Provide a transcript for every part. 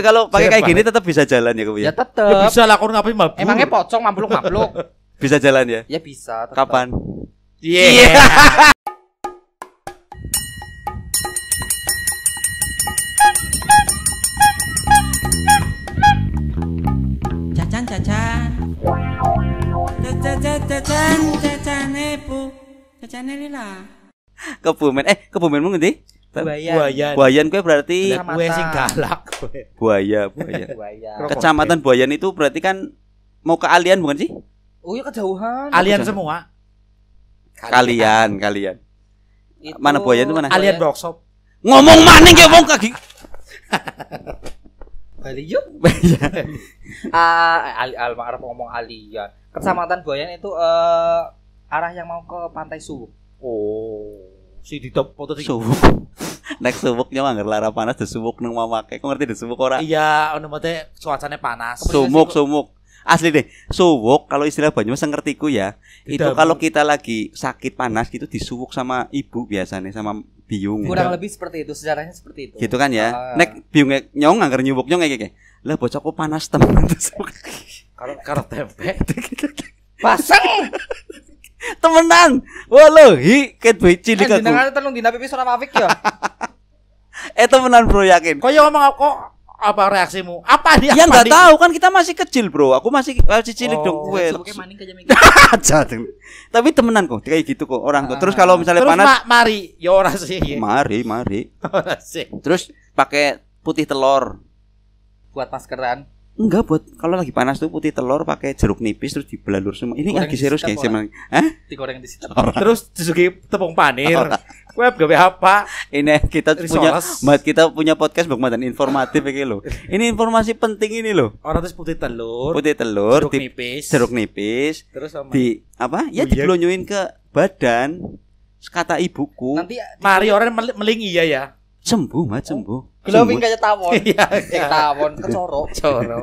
Tapi kalau pakai kayak gini tetap bisa jalan ya, Kowe Ya ya? Ya tetep. bisa lah kon ngapain mabuk. Emangnya pocong mampluk-mampluk? Bisa jalan ya? ya bisa. tetep. Kapan? Iya. Cacan cacan. Cacan cacan cacan cacan epu. Cacan lila. Kebumen. Eh, Kebumenmu ngendi? Buaya. Buayan. Buayan kowe berarti Gue sing galak. kowe. buaya, buaya. Buaya. Kecamatan Buayan itu berarti kan mau ke Alian bukan sih? Oh iya kejauhan. Alien semua. Kalian, kalian. Itu- Mana Buaya itu mana? Alien workshop. Ngomong maning ya wong kaki. Bali yuk. Iya. Ah, al ngomong alien. Kecamatan Buayan itu eh arah yang mau ke Pantai Suwuk. Oh. Si di top foto sing Suwuk. Nek suwuk nyawa anggar lara panas de suwuk nang mamake. Kok ngerti de suwuk ora? Iya, ono mate cuacanya panas. Sumuk, sumuk. Asli deh, suwuk kalau istilah Banyumas yang ngertiku ya, itu Tidak, kalau kita lagi sakit panas gitu disuwuk sama ibu biasanya sama biung. Kurang lebih seperti itu, sejarahnya seperti itu. Gitu kan ya. Ah. Nek biungnya nyong anggar nyubuk nyong kayak kayak. Lah bocahku panas temen Karo karo tempe. Pasang. Temenan. Wallahi ket cilik Kan aku. jenengan telung dina pipi ora mafik ya. Eh temenan bro yakin. Kok ya ngomong kok apa reaksimu? Apa dia? Ya nggak tahu kan kita masih kecil bro. Aku masih masih cilik Oh, dong tuh. Tapi temenan kok kayak gitu kok orang tuh. Terus kalau misalnya Terus panas, ma- mari, ya ora sih. mari mari. Ora sih. Terus pakai putih telur. Buat maskeran. Enggak buat kalau lagi panas tuh putih telur pakai jeruk nipis terus dibelalur semua. Ini Goreng lagi serius guys sitam, emang. Hah? Digoreng di situ. Terus disugi tepung panir. Web gawe apa? Ini kita Risoles. punya mat kita punya podcast Bang Madan informatif iki loh. Ini informasi penting ini loh. Orang terus putih telur, Putih telur, jeruk di, nipis. jeruk nipis, Terus sama di apa? Ya Buyek. diblonyuin ke badan. Kata ibuku, Nanti Mari orang mel- meling iya ya. Sembuh, mat sembuh. glowing kayak tawon. Iya, Kayak tawon kecoro. Coro.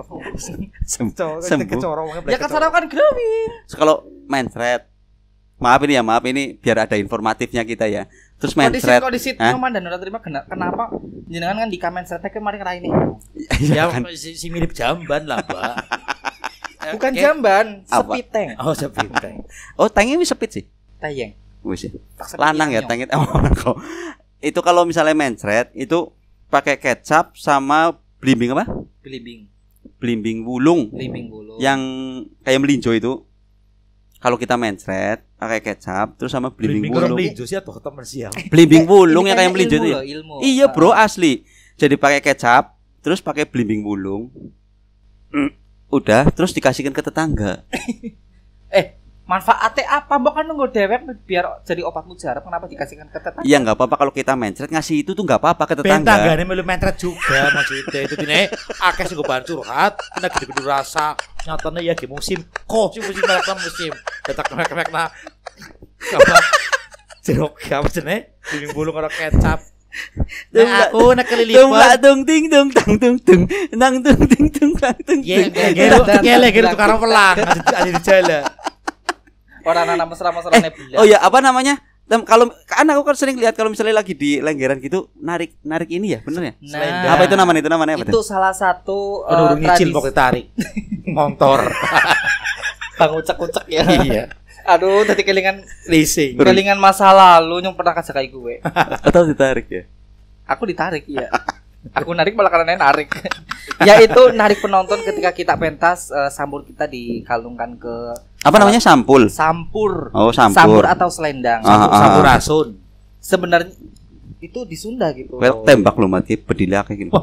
Sem- Coro sembuh. kecoro. Ya kecoro kan glowing. Kalau mencret Maaf ini ya, maaf ini biar ada informatifnya kita ya. Terus Kondisi mencret. kondisi Hah? nyoman dan ora terima kena- kenapa jenengan kan di kamen setek kemarin raine. Iya Ya kan? si, si mirip jamban lah, Mbak. Bukan jamban, sepiteng. Oh, sepinteng. Oh, tangnya wis sepit sih. Tayeng. Wis ya. Lanang ya tangnya. Oh, kok. Itu kalau misalnya mencret itu pakai kecap sama blimbing apa? Belimbing, Blimbing wulung belimbing bulu. yang kayak melinjo itu. Kalau kita mencret pakai kecap terus sama blimbing Blimbing wulung. melinjo sih atau ketemu siang. Blimbing wulung Ini yang kayak melinjo itu ya. Iya bro Ah. asli. Jadi pakai kecap, terus pakai blimbing bulung. Mm, Udah, terus dikasihkan ke tetangga. Eh, manfaatnya apa? Mbok kan nunggu dewek biar jadi obat mujarab kenapa dikasihkan ke tetangga? Iya nggak apa-apa kalau kita mencret ngasih itu tuh nggak apa-apa ke tetangga. tanggane melu mentret juga maksudnya itu dine akeh sing bahan curhat, kena gede-gede rasa. Nyatane ya di musim. Kok sih musim mereka musim. Detak mek-mek na. Apa? Jeruk apa jenenge? Bimbing bulu karo kecap. Tung, Nah, aku nak Tung kelilipan. lah tung ting tung tang tung tung nang tung ting tung tang tung Ya, tung. gelo gelo gitu karo pelang, ada di jalan. Orang anak mesra-mesra Eh, nebula. oh ya apa namanya? Tem, kalau kan aku kan sering lihat kalau misalnya lagi di lenggeran gitu narik narik ini ya bener ya? Nah, Apa itu namanya itu namanya apa? itu salah satu eh, Aduh, tradisi- pokoknya tarik. Motor. Bang ucek-ucek ya. Iya. Aduh, tadi kelingan Leasing. kelingan masa lalu yang pernah kasih kayak gue. Atau ditarik ya? Aku ditarik iya. Aku narik malah karena narik. Yaitu narik penonton ketika kita pentas eh, sambur kita dikalungkan ke Apa namanya sampul? sampur. Oh, sampur. atau selendang. Ah, ah, ah. Sampurasun. Sebenarnya itu di Sunda gitu. Well, tembak lu mati bedila kayak gini.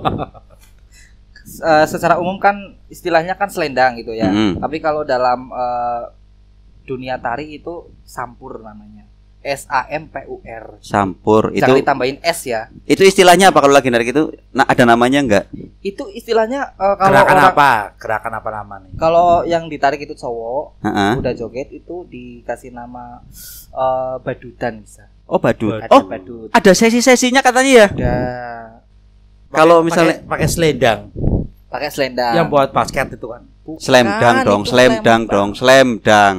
Eh, secara umum kan istilahnya kan selendang gitu ya. Mm. Tapi kalau dalam eh, dunia tari itu sampur namanya. S A M P U R. Sampur itu Jangan ditambahin S ya. itu istilahnya apa kalau lagi narik itu? Nah, ada namanya enggak? Itu istilahnya eh, kalau Gerakan orang- apa? Gerakan apa namanya? Kalau yang ditarik itu cowok, Heeh. udah joget itu dikasih nama eh, badudan bisa. Oh, badut. Ada Oh, badut. ada sesi-sesinya katanya ya? Ada Kalau misalnya pakai selendang pakai selendang. yang buat basket itu kan. slam dunk Bukan, dong, slam slam dunk dong, slam dunk.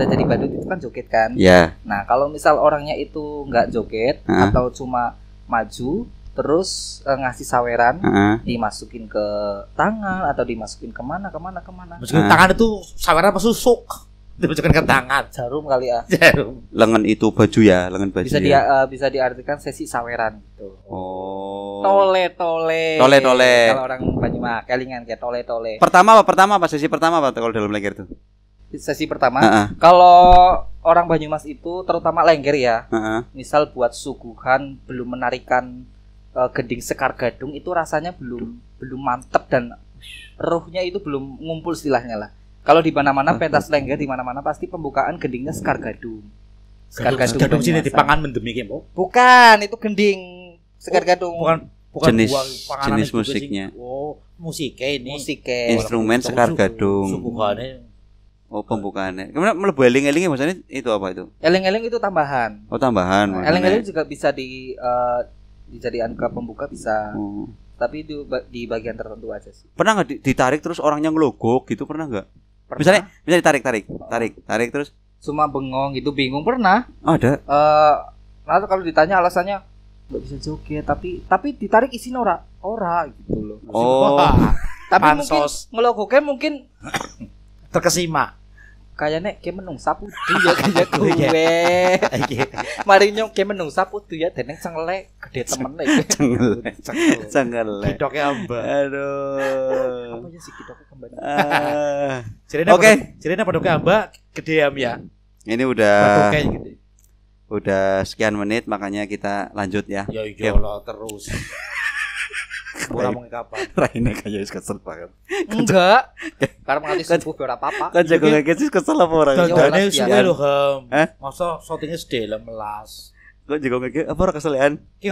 Udah jadi badut itu kan joget kan. Ya. Nah, kalau misal orangnya itu nggak joget Hah? atau cuma maju terus eh, ngasih saweran Heeh. dimasukin ke tangan atau dimasukin ke mana ke mana ke mana Masukin Ah. tangan itu saweran apa susuk? Dimasukin ke tangan. jarum kali ya Jarum. Lengan itu baju ya, lengan baju. bisa ya. dia eh, bisa diartikan sesi saweran gitu Oh. tole tole Tole, tole. kalau orang Banyumas kelingan kayak tole tole Pertama apa? Pertama apa? Sesi pertama apa kalau dalam lengger tuh? Sesi pertama Heeh. kalau orang Banyumas itu terutama lengger ya Heeh. misal buat suguhan belum menarikan eh, gending sekar gadung itu rasanya belum belum mantep dan ruhnya itu belum ngumpul istilahnya lah kalau di mana-mana pentas lengger di mana-mana pasti pembukaan gendingnya sekar gadung sekar gadung, Gadung sini Banyumasan. dipangan mendemi ki, Mbok. bukan itu gending sekar gadung Bukan bukan Jenis- jenis sih. musiknya. Oh, musiknya ini. musik Instrumen sekar gadung. Suguhannya Oh, pembukaannya. Kemudian melebu eling-elingnya maksudnya itu apa itu? eleng-eleng itu tambahan Oh, tambahan. Nah, eleng-eleng juga bisa di eh, dijadikan ke pembuka bisa Oh. tapi di, di bagian tertentu aja sih Pernah nggak di- ditarik terus orangnya ngelogok gitu pernah nggak? Pernah. Misalnya, misalnya ditarik, tarik, tarik, tarik terus cuma bengong gitu bingung pernah oh, ada. eh lalu kalau ditanya alasannya nggak bisa joget tapi tapi ditarik isi ora ora gitu loh Oh. Wah, tapi Pansos. mungkin ngelogoknya mungkin terkesima. Kayaknya kayak menungsa putu ya kayak Iya. gue Iki. mari nyong kayak menungsa putu ya dan yang sengle gede temen lah. Cengelek. Cekel. Cengelek. Gedoknya amba. Aduh. apa ya sih kita kembali Ah. Jirene Oke. Oke. Jirene pedoknya amba gede am ya. Ini udah gede. udah sekian menit makanya kita lanjut ya. Ya iya lah terus. Ora mau kapan. Raine kayak wis kesel banget. enggak karena mengerti subuh berapa apa Kan jago kayak sih kesel apa orang? Iya, Dandane Mas, suwe ya. lho, Ham. Hah? Masa shootingnya sedele melas. Kok jago kayak apa orang keselehan? Ki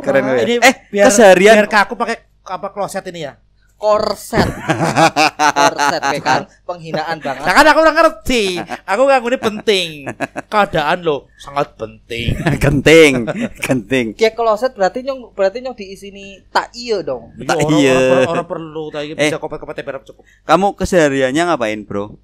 keren. Ini Eh, biar keseharian- biar kaku pakai apa kloset ini ya. Korset korset kayak kan penghinaan banget Nah kan aku ora ngerti. Aku nganggo ini penting. Keadaan lo sangat penting. genting, genting. kayak kloset berarti nyong berarti nyong diisi ini tak iya dong Tak Orang- iya. orang- Orang perlu tapi Eh. bisa kopet-kopet berapa cukup. Kamu kesehariannya ngapain, Bro?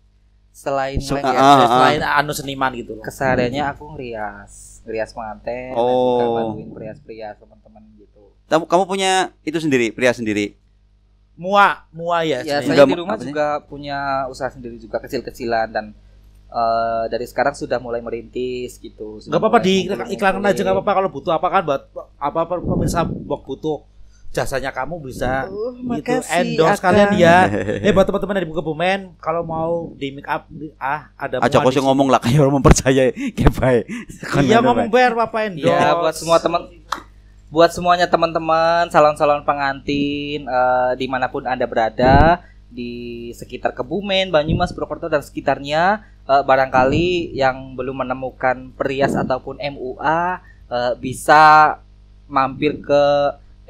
selain So- lagi ah, ya, ah. Selain anu seniman gitu loh. kesehariannya aku ngerias ngerias pengantin dan Oh. bantuin perias-perias teman-teman gitu Kamu kamu punya itu sendiri, pria sendiri. Mua, mua ya. ya saya Enggak, di rumah juga punya usaha sendiri juga kecil-kecilan dan eh, dari sekarang sudah mulai merintis gitu Gak apa-apa di iklankan aja gak apa-apa kalau butuh apa kan buat apa pemirsa bok butuh jasanya kamu bisa Oh, gitu makasih, endorse Akang. kalian ya. Eh buat teman-teman dari Kebumen kalau mau di make up di- ah ada Aja kok ngomong lah kayak orang mempercayai kayak baik. Iya ngomong bayar apa endorse. Ya buat semua teman buat semuanya teman-teman calon-calon pengantin eh, di mana pun anda berada di sekitar Kebumen, Banyumas, Purwokerto dan sekitarnya eh, barangkali yang belum menemukan perias ataupun MUA eh, bisa mampir ke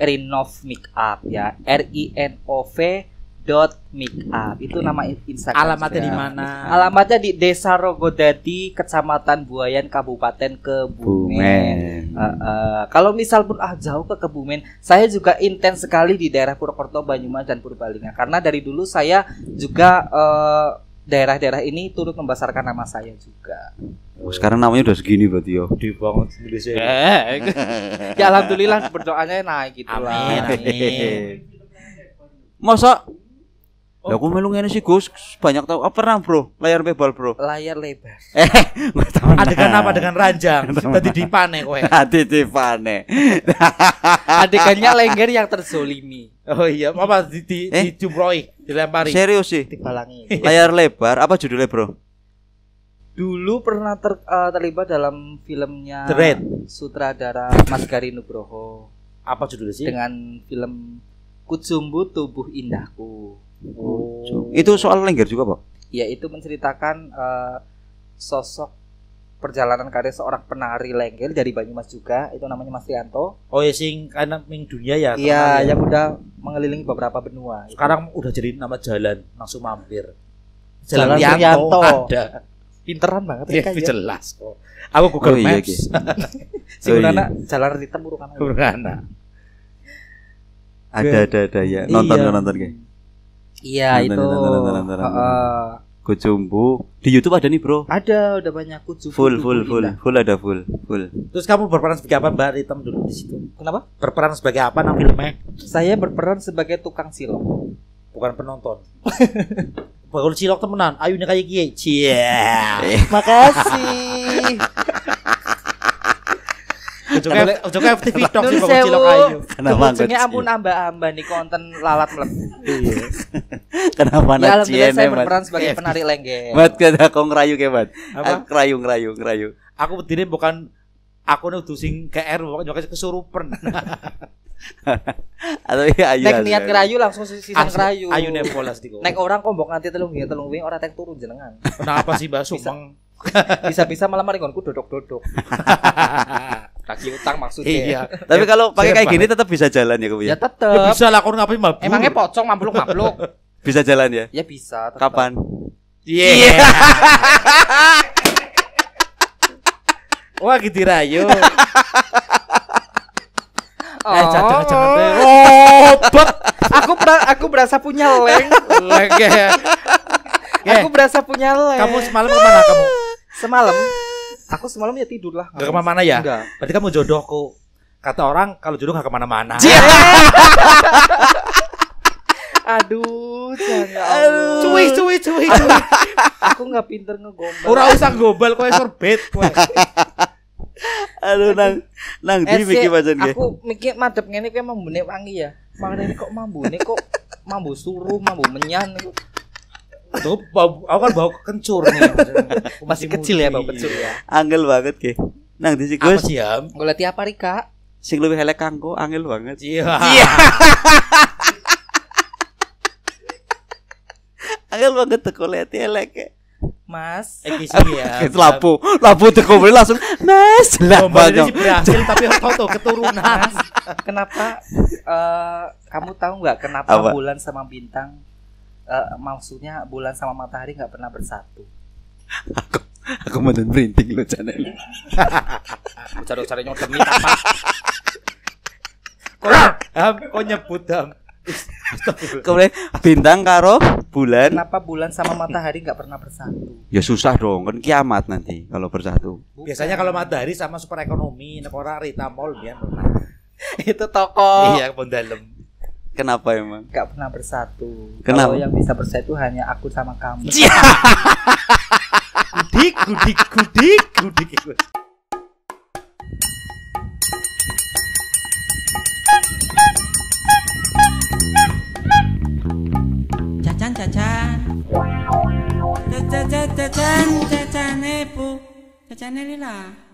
Rinov Makeup ya. R I N O V dot makeup itu nama Instagram Alamatnya di mana? Alamatnya di Desa Rogodadi, Kecamatan Buayan, Kabupaten Kebumen. Eh, eh, kalau misal pun ah jauh ke Kebumen, saya juga intens sekali di daerah Purwokerto, Banyumas dan Purbalingga. Karena dari dulu saya juga eh, daerah-daerah ini turut membesarkan nama saya juga. Oh, sekarang namanya udah segini berarti yo. Gede banget Indonesia. ya alhamdulillah berdoanya naik gitu Amin, lah. amin. Masa Lah aku melu ngene sih Gus, banyak tahu. Apa pernah, Bro? Layar bebal, Bro. Layar lebar. Eh, nggak tahu. Adegan apa dengan ranjang? Tadi dipane kowe. Hati tipane. Adegannya lengger yang terzolimi. Oh iya, apa di di, Eh? dijumrohi, dilempari. Serius sih. Dibalangi. Layar lebar apa judulnya, Bro? Dulu pernah ter- eh, terlibat dalam filmnya The Raid. sutradara Mas Gari Nugroho Apa judulnya sih? dengan film Kucumbu Tubuh Indahku. Oh. Itu soal lengger juga, Pak. Ya itu menceritakan eh, sosok perjalanan karir seorang penari lengger dari Banyumas juga. Itu namanya Mas Rianto. Oh ya sing karena ming dunia ya. Iya, ya. yang udah mengelilingi beberapa benua. Sekarang udah jadi nama jalan, langsung mampir. Jalan Rianto Rianto. ada. pinteran banget Iya, ya. ya. jelas kok. Aku Google Oh, iya, Maps. Ki. Si Oh, iya. Jalan ritem burukan. Burana. Ada ada ada ya. Nonton Iya. nonton kayak. Iya itu. Gojumbu. Di YouTube ada nih, Bro. Ada, udah banyak kucu. Full full full. Full ada full. Full. Terus kamu berperan sebagai apa Mbak Ritem dulu di situ? Kenapa? Berperan sebagai apa nang filmnya? Saya berperan sebagai tukang silong. Bukan penonton. Bakal cilok temenan, ayo nih kayak gie. Cie. Makasih. Ujungnya ujungnya FTV dong sih Nun bakal cilok ayo. Kenapa nggak ampun amba-amba nih konten lalat melek. Iya. Kenapa Ya nak alhamdulillah saya ciene, Mat? berperan sebagai penari lengger. Mat kada kau ngerayu ke, Mat. Apa? Ngerayu ngerayu ngerayu. Aku bedine bukan aku nih sing KR pokoknya kesurupan. Atau ya ayu. Nek ayu, niat ayu. ngerayu langsung sisan ngerayu. Ayo nih bolas di Nek orang kombok nganti telung ya telung wingi ora tek turun jenengan. Kenapa sih Mbak Sumeng? Bisa-bisa malah mari nggonku dodok-dodok. Kaki utang maksudnya. Iya. Tapi kalau pakai kayak gini tetap bisa jalan ya, Kamu Ya ya? Ya tetep. bisa lah aku ngapain mabur. Emangnya pocong mampluk-mampluk? Bisa jalan ya? ya bisa. tetep. Kapan? Iya. Wah gitu rayo. Oh. Eh jangan jangan deh. Robek. aku aku berasa punya leng. Lege. Aku berasa punya leng. Kamu semalam ke mana kamu? semalam aku semalam ya tidur lah. Gak ke mana-mana ya? Enggak. Berarti kamu jodohku. Kata orang kalau jodoh gak ke mana-mana. Aduh, jangan. Cuy cuy cuy cuy. Aku nggak pinter ngegombal. Ora usah gobal kowe sorbet kowe. Aduh nang nang Eh, di mikir macam ge. Aku mikir madep ngene kuwi mambune wangi ya. Makanya ini kok mambune kok mambu suruh, mambu menyan. Tuh bau aku kan bau kencur nih. Masih kecil ya bau kencur ya. Angel banget ke. Nang di si Apa Gus sih ya? Golek tiap hari, Kak. sing luwih elek kanggo angel banget. Iya. Angel banget teko lihat elek ke. Mas, sih ya. Lapu, lapu teko beli langsung mes lah sih berhasil tapi tau tuh keturunan. Mas, kenapa eh, kamu tahu nggak kenapa Apa? bulan sama bintang eh, maksudnya bulan sama matahari nggak pernah bersatu? Aku mau printing lo channel. Cari-cari nyodemi apa? Kok ham, kok nyebut ham. Kemudian bintang karo bulan. Kenapa bulan sama matahari nggak pernah bersatu? Ya susah dong, kan kiamat nanti kalau bersatu. Biasanya kalau matahari sama super ekonomi, nek ora Rita Mall biar itu toko Iya, pun dalem. Kenapa emang? nggak pernah bersatu. Kenapa? Kalau yang bisa bersatu hanya aku sama kamu. Gudik, gudik, gudik, gudik. Cacan cacan. Cacan cacan cacan cacan. Cacan lila.